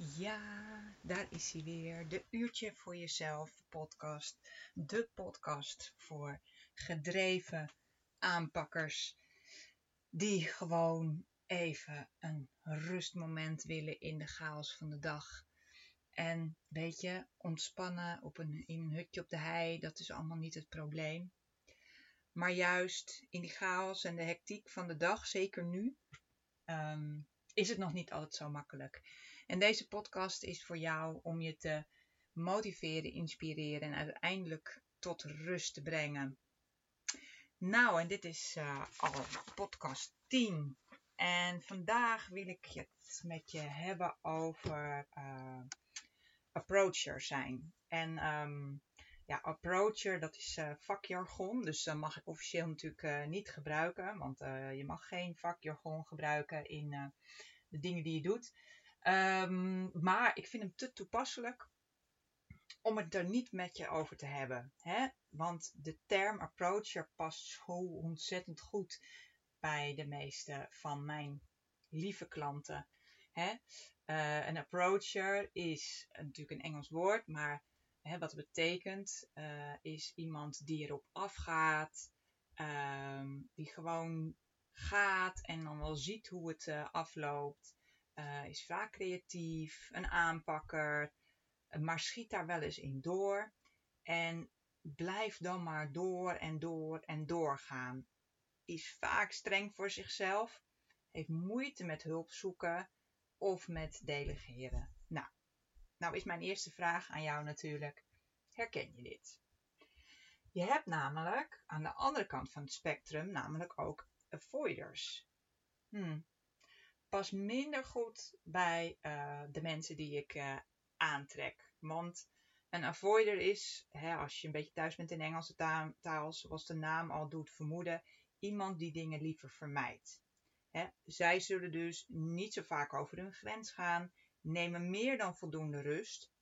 Ja, daar is hij weer. De Uurtje voor Jezelf podcast. De podcast voor gedreven aanpakkers die gewoon even een rustmoment willen in de chaos van de dag. En weet je, ontspannen op een, in een hutje op de hei, dat is allemaal niet het probleem. Maar juist in die chaos en de hectiek van de dag, zeker nu, ehm, is het nog niet altijd zo makkelijk. En deze podcast is voor jou om je te motiveren, inspireren en uiteindelijk tot rust te brengen. Nou, en dit is uh, al podcast 10. En vandaag wil ik het met je hebben over uh, approacher zijn. En um, ja, approacher, dat is uh, vakjargon. Dus dat mag ik officieel natuurlijk niet gebruiken. Want je mag geen vakjargon gebruiken in de dingen die je doet. Um, maar ik vind hem te toepasselijk om het er niet met je over te hebben. Hè? Want de term approacher past zo ontzettend goed bij de meeste van mijn lieve klanten. Hè? Uh, een approacher is natuurlijk een Engels woord, maar hè, wat het betekent uh, is iemand die erop afgaat, um, die gewoon gaat en dan wel ziet hoe het uh, afloopt uh, is vaak creatief, een aanpakker, eh, maar schiet daar wel eens in door. En blijf dan maar door en door en doorgaan. Is vaak streng voor zichzelf, heeft moeite met hulp zoeken of met delegeren. Nou, nou is mijn eerste vraag aan jou natuurlijk: herken je dit? Je hebt namelijk aan de andere kant van het spectrum namelijk ook avoiders. Hmm, pas minder goed bij uh, de mensen die ik uh, aantrek. Want een avoider is, hè, als je een beetje thuis bent in Engelse taal, taal, zoals de naam al doet vermoeden, iemand die dingen liever vermijdt. Hè, zij zullen dus niet zo vaak over hun grens gaan, nemen meer dan voldoende rust,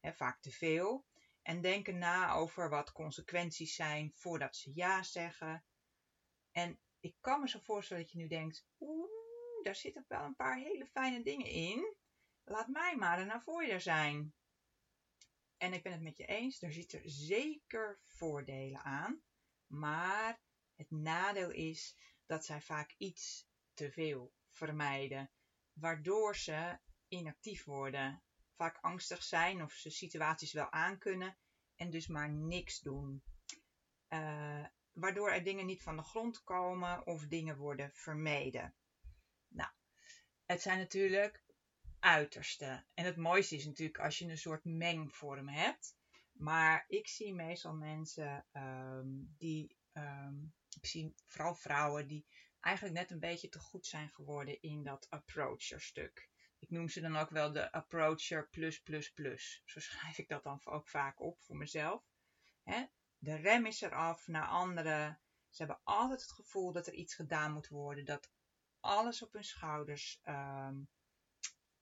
hè, vaak te veel, en denken na over wat consequenties zijn voordat ze ja zeggen. En ik kan me zo voorstellen dat je nu denkt, oeh, daar zitten wel een paar hele fijne dingen in. Laat mij maar een avoider zijn. En ik ben het met je eens, er zitten zeker voordelen aan. Maar het nadeel is dat zij vaak iets te veel vermijden. Waardoor ze inactief worden. Vaak angstig zijn of ze situaties wel aankunnen en dus maar niks doen. Uh, waardoor er dingen niet van de grond komen of dingen worden vermeden. Nou, het zijn natuurlijk uiterste. En het mooiste is natuurlijk als je een soort mengvorm hebt. Maar ik zie meestal mensen um, die, um, ik zie vooral vrouwen die eigenlijk net een beetje te goed zijn geworden in dat approacher stuk. Ik noem ze dan ook wel de approacher plus plus plus. Zo schrijf ik dat dan ook vaak op voor mezelf. Hè? De rem is eraf naar anderen. Ze hebben altijd het gevoel dat er iets gedaan moet worden. Dat alles op hun schouders um,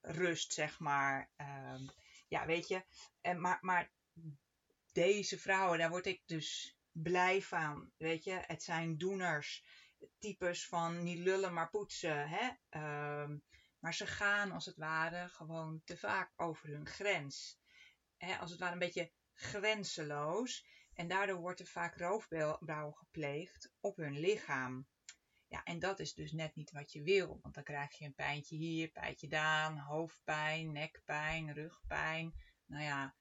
rust, zeg maar. Um, ja, weet je. En, maar, maar deze vrouwen, daar word ik dus blij van. Weet je, het zijn doeners. Types van niet lullen, maar poetsen. Hè? Um, maar ze gaan als het ware gewoon te vaak over hun grens. Hè? Als het ware een beetje grenzeloos. En daardoor wordt er vaak roofbouw gepleegd op hun lichaam. Ja, en dat is dus net niet wat je wil. Want dan krijg je een pijntje hier, pijntje daar, hoofdpijn, nekpijn, rugpijn. Nou ja,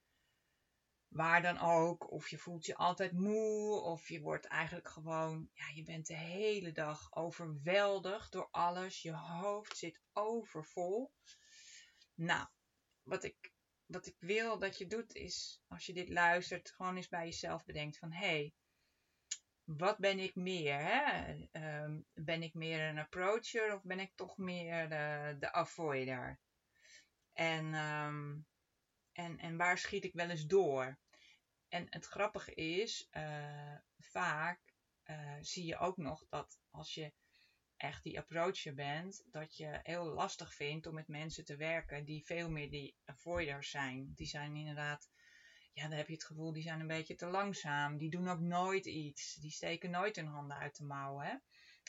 waar dan ook. Of je voelt je altijd moe. Of je wordt eigenlijk gewoon, ja, je bent de hele dag overweldigd door alles. Je hoofd zit overvol. Nou, wat ik, wat ik wil dat je doet is, als je dit luistert, gewoon eens bij jezelf bedenkt van... Hé, hey, wat ben ik meer? Hè? Um, ben ik meer een approacher of ben ik toch meer de, de avoider? En, um, en, en waar schiet ik wel eens door? En het grappige is, uh, vaak uh, zie je ook nog dat als je echt die approacher bent, dat je heel lastig vindt om met mensen te werken die veel meer die avoiders zijn. Die zijn inderdaad ja, dan heb je het gevoel, die zijn een beetje te langzaam. Die doen ook nooit iets. Die steken nooit hun handen uit de mouwen. Hè?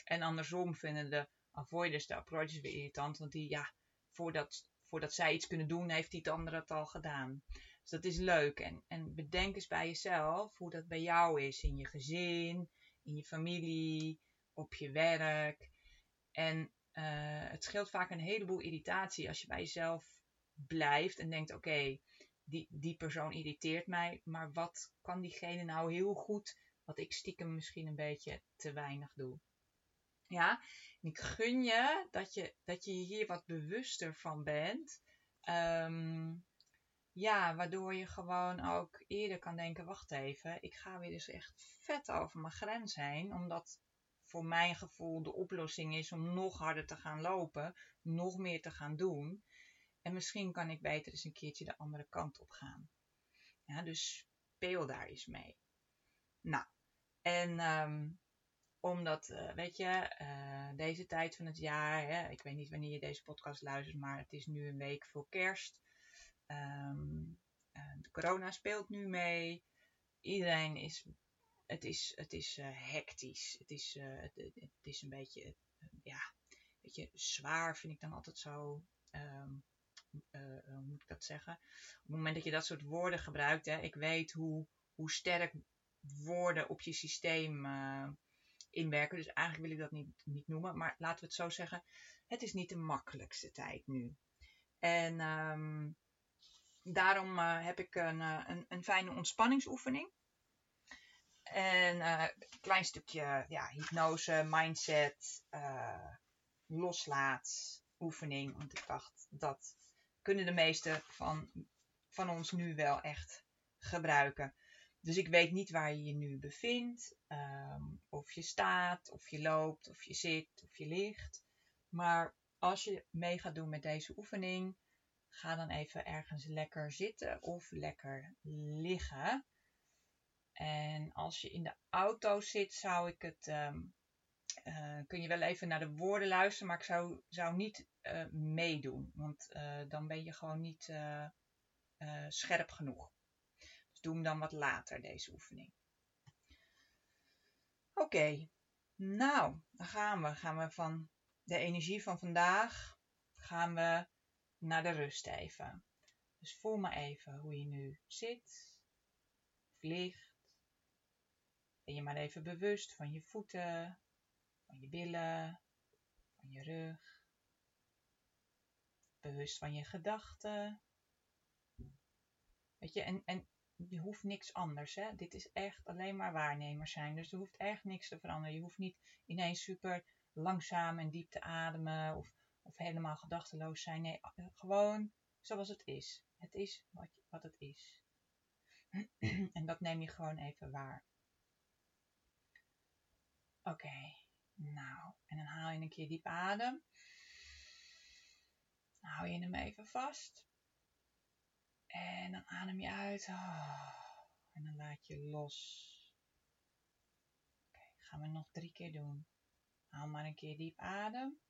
En andersom vinden de avoiders de approaches weer irritant. Want die, ja, voor, dat, voordat zij iets kunnen doen, heeft die ander het al gedaan. Dus dat is leuk. En, en bedenk eens bij jezelf hoe dat bij jou is. In je gezin, in je familie, op je werk. En uh, het scheelt vaak een heleboel irritatie als je bij jezelf blijft en denkt: oké, die, die persoon irriteert mij, maar wat kan diegene nou heel goed, wat ik stiekem misschien een beetje te weinig doe. Ja, en ik gun je dat je dat je hier wat bewuster van bent. Um, ja, waardoor je gewoon ook eerder kan denken: wacht even, ik ga weer dus echt vet over mijn grens heen, omdat voor mijn gevoel de oplossing is om nog harder te gaan lopen, nog meer te gaan doen. En misschien kan ik beter eens een keertje de andere kant op gaan. Ja, dus speel daar eens mee. Nou, en um, omdat, uh, weet je, uh, deze tijd van het jaar, hè, ik weet niet wanneer je deze podcast luistert, maar het is nu een week voor kerst. Um, uh, de corona speelt nu mee. Iedereen is, het is, het is hectisch. Het is, het, het, is een beetje, ja, weet je, zwaar vind ik dan altijd zo. Um, hoe moet ik dat zeggen? Op het moment dat je dat soort woorden gebruikt, hè, ik weet hoe, hoe sterk woorden op je systeem uh, inwerken. Dus eigenlijk wil ik dat niet, niet noemen. Maar laten we het zo zeggen. Het is niet de makkelijkste tijd nu. En um, daarom uh, heb ik een, een, een, fijne ontspanningsoefening. En een klein stukje ja, hypnose, mindset, loslaat oefening. Want ik dacht dat kunnen de meeste van, van ons nu wel echt gebruiken. Dus ik weet niet waar je je nu bevindt, ehm, of je staat, of je loopt, of je zit, of je ligt. Maar als je mee gaat doen met deze oefening, ga dan even ergens lekker zitten of lekker liggen. En als je in de auto zit, zou ik het ehm, uh, kun je wel even naar de woorden luisteren, maar ik zou, zou niet uh, meedoen. Want uh, dan ben je gewoon niet scherp genoeg. Dus doe hem dan wat later, deze oefening. Oké, nou, dan gaan we. Gaan we van de energie van vandaag, gaan we naar de rust even. Dus voel maar even hoe je nu zit, of ligt. Ben je maar even bewust van je voeten, van je billen, van je rug. Bewust van je gedachten. Weet je, en, en je hoeft niks anders. Hè? Dit is echt alleen maar waarnemers zijn. Dus er hoeft echt niks te veranderen. Je hoeft niet ineens super langzaam en diep te ademen of, of helemaal gedachteloos zijn. Nee, gewoon zoals het is. Het is wat, wat het is. en dat neem je gewoon even waar. Oké. Nou, en dan haal je een keer diep adem. Hou je hem even vast. En dan adem je uit. Oh, en dan laat je los. Oké, gaan we nog drie keer doen. Haal maar een keer diep adem.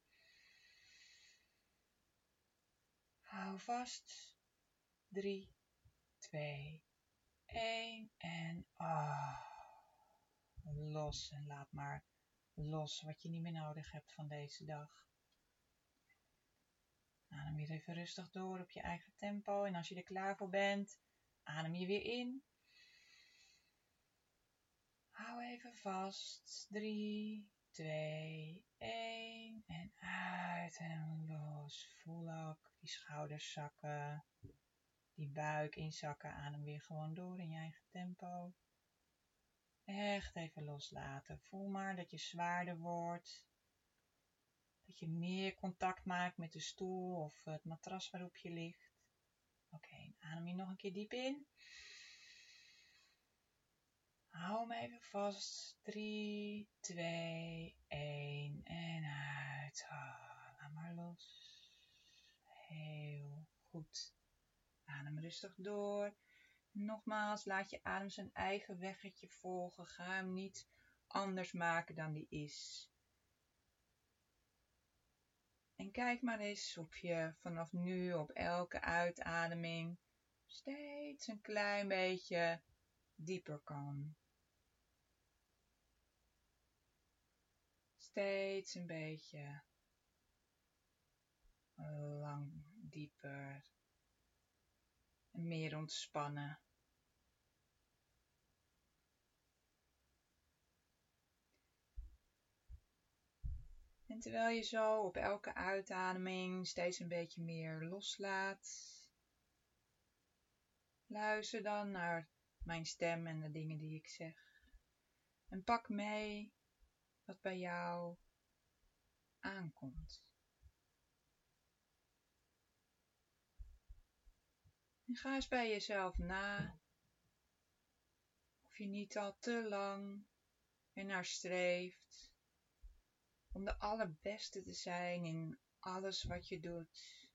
Hou vast. 3, 2, 1 en oh, los en laat maar los wat je niet meer nodig hebt van deze dag. Adem weer even rustig door op je eigen tempo en als je er klaar voor bent, adem je weer in. Hou even vast. 3, 2, 1 en uit en los. Voel ook die schouders zakken, die buik inzakken. Adem weer gewoon door in je eigen tempo. Echt even loslaten. Voel maar dat je zwaarder wordt. Dat je meer contact maakt met de stoel of het matras waarop je ligt. Oké, adem je nog een keer diep in. Hou hem even vast. 3, 2, 1 en uit. Oh, laat maar los. Heel goed. Adem rustig door. Nogmaals, laat je adem zijn eigen weggetje volgen. Ga hem niet anders maken dan die is. En kijk maar eens of je vanaf nu op elke uitademing steeds een klein beetje dieper kan. Steeds een beetje lang dieper en meer ontspannen. En terwijl je zo op elke uitademing steeds een beetje meer loslaat, luister dan naar mijn stem en de dingen die ik zeg. En pak mee wat bij jou aankomt. En ga eens bij jezelf na of je niet al te lang ernaar streeft om de allerbeste te zijn in alles wat je doet.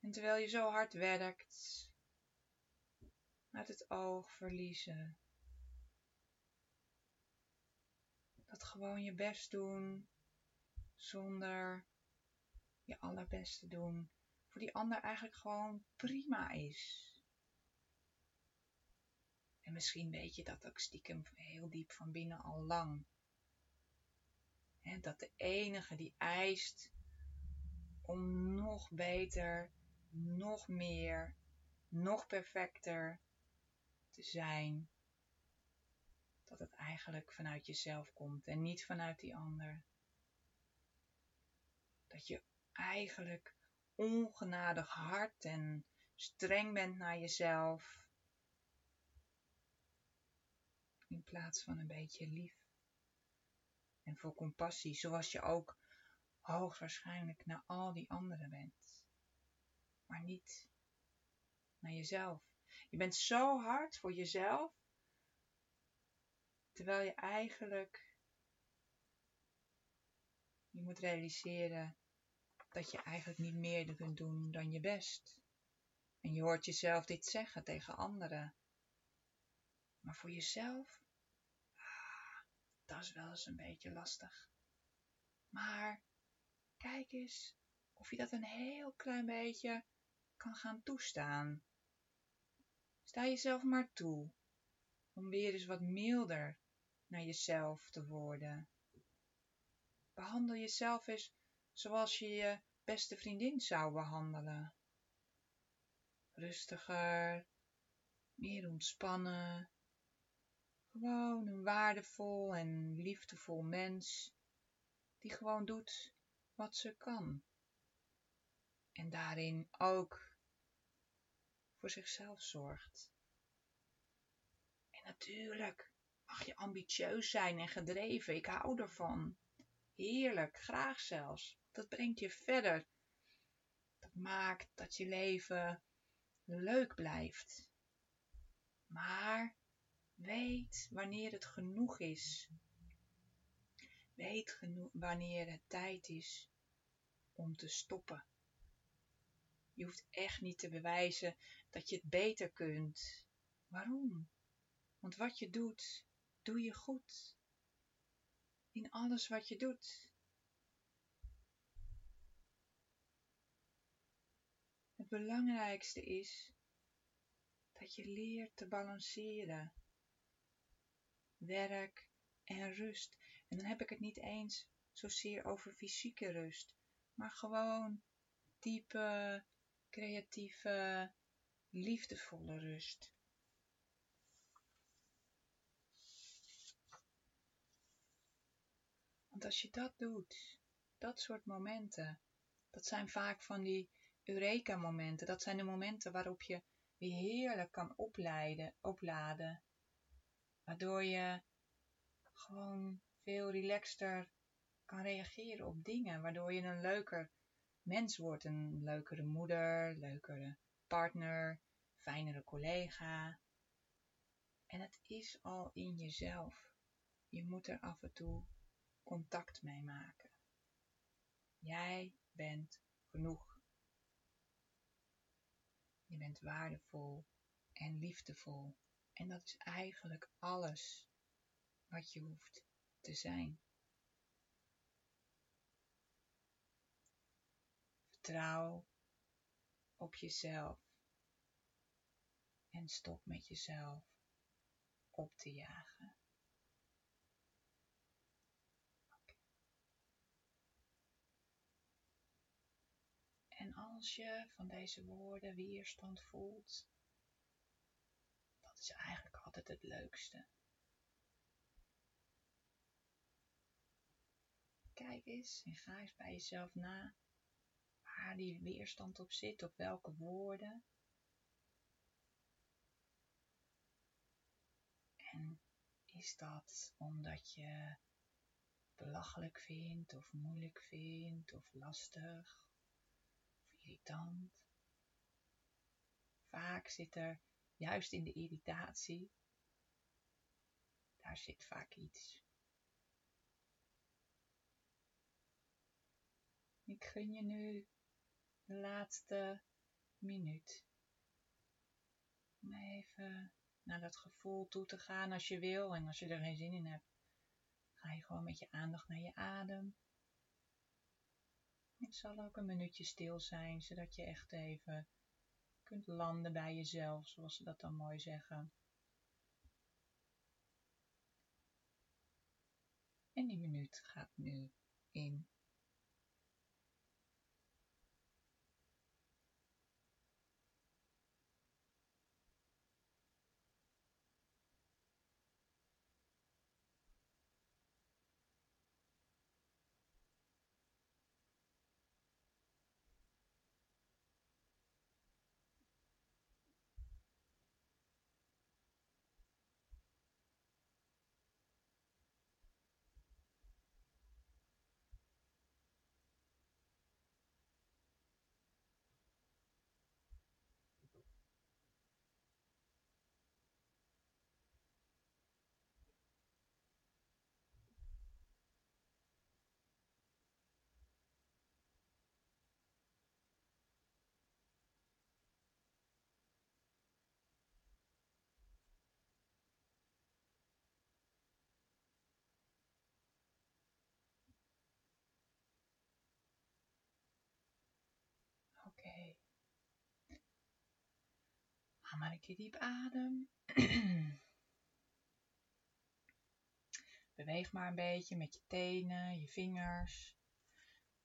En terwijl je zo hard werkt, uit het oog verliezen. Dat gewoon je best doen zonder je allerbeste doen. Voor die ander eigenlijk gewoon prima is. En misschien weet je dat ook stiekem heel diep van binnen al lang. dat de enige die eist om nog beter, nog meer, nog perfecter te zijn, dat het eigenlijk vanuit jezelf komt en niet vanuit die ander. Dat je eigenlijk ongenadig hard en streng bent naar jezelf in plaats van een beetje lief. En voor compassie, zoals je ook hoogstwaarschijnlijk naar al die anderen bent. Maar niet naar jezelf. Je bent zo hard voor jezelf, terwijl je eigenlijk je moet realiseren dat je eigenlijk niet meer kunt doen dan je best. En je hoort jezelf dit zeggen tegen anderen. Maar voor jezelf, ah, dat is wel eens een beetje lastig. Maar kijk eens of je dat een heel klein beetje kan gaan toestaan. Sta jezelf maar toe om weer eens wat milder naar jezelf te worden. Behandel jezelf eens zoals je je beste vriendin zou behandelen. Rustiger, meer ontspannen, gewoon een waardevol en liefdevol mens die gewoon doet wat ze kan. En daarin ook voor zichzelf zorgt. En natuurlijk mag je ambitieus zijn en gedreven. Ik hou ervan. Heerlijk, graag zelfs. Dat brengt je verder. Dat maakt dat je leven leuk blijft. Maar Weet wanneer het genoeg is. Weet wanneer het tijd is om te stoppen. Je hoeft echt niet te bewijzen dat je het beter kunt. Waarom? Want wat je doet, doe je goed. In alles wat je doet. Belangrijkste is dat je leert te balanceren werk en rust. En dan heb ik het niet eens zozeer over fysieke rust, maar gewoon diepe, creatieve, liefdevolle rust. Want als je dat doet, dat soort momenten, dat zijn vaak van die Eureka-momenten. Dat zijn de momenten waarop je weer heerlijk kan opleiden, opladen Waardoor je gewoon veel relaxter kan reageren op dingen. Waardoor je een leuker mens wordt. Een leukere moeder, leukere partner, fijnere collega. En het is al in jezelf. Je moet er af en toe contact mee maken. Jij bent genoeg. Je bent waardevol en liefdevol. En dat is eigenlijk alles wat je hoeft te zijn. Vertrouw op jezelf en stop met jezelf op te jagen. En als je van deze woorden weerstand voelt, dat is eigenlijk altijd het leukste. Kijk eens en ga eens bij jezelf na waar die weerstand op zit, op welke woorden. En is dat omdat je belachelijk vindt, of moeilijk vindt, of lastig, irritant? Vaak zit er juist in de irritatie, daar zit vaak iets. Ik gun je nu de laatste minuut om even naar dat gevoel toe te gaan als je wil. En als je er geen zin in hebt, ga je gewoon met je aandacht naar je adem. Het zal ook een minuutje stil zijn, zodat je echt even kunt landen bij jezelf, zoals ze dat dan mooi zeggen. En die minuut gaat nu in. Oké. Haal maar een keer diep adem. Beweeg maar een beetje met je tenen, je vingers.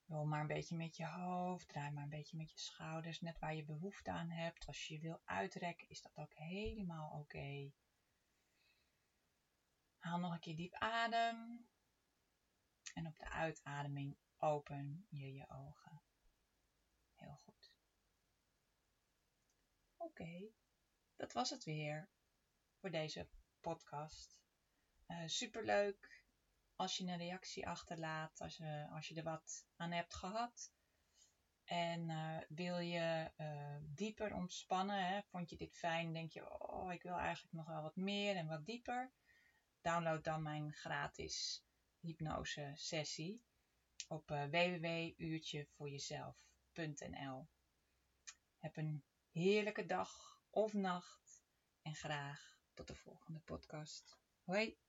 Rol maar een beetje met je hoofd. Draai maar een beetje met je schouders. Net waar je behoefte aan hebt. Als je je wil uitrekken, is dat ook helemaal oké. Haal nog een keer diep adem. En op de uitademing open je je ogen. Heel goed. Oké, dat was het weer voor deze podcast. Uh, superleuk als je een reactie achterlaat, als je, als je er wat aan hebt gehad. En uh, wil je dieper ontspannen, hè? vond je dit fijn, denk je, oh, ik wil eigenlijk nog wel wat meer en wat dieper. Download dan mijn gratis hypnose sessie op www.uurtjevoorjezelf.nl. Heb een heerlijke dag of nacht en graag tot de volgende podcast. Hoi!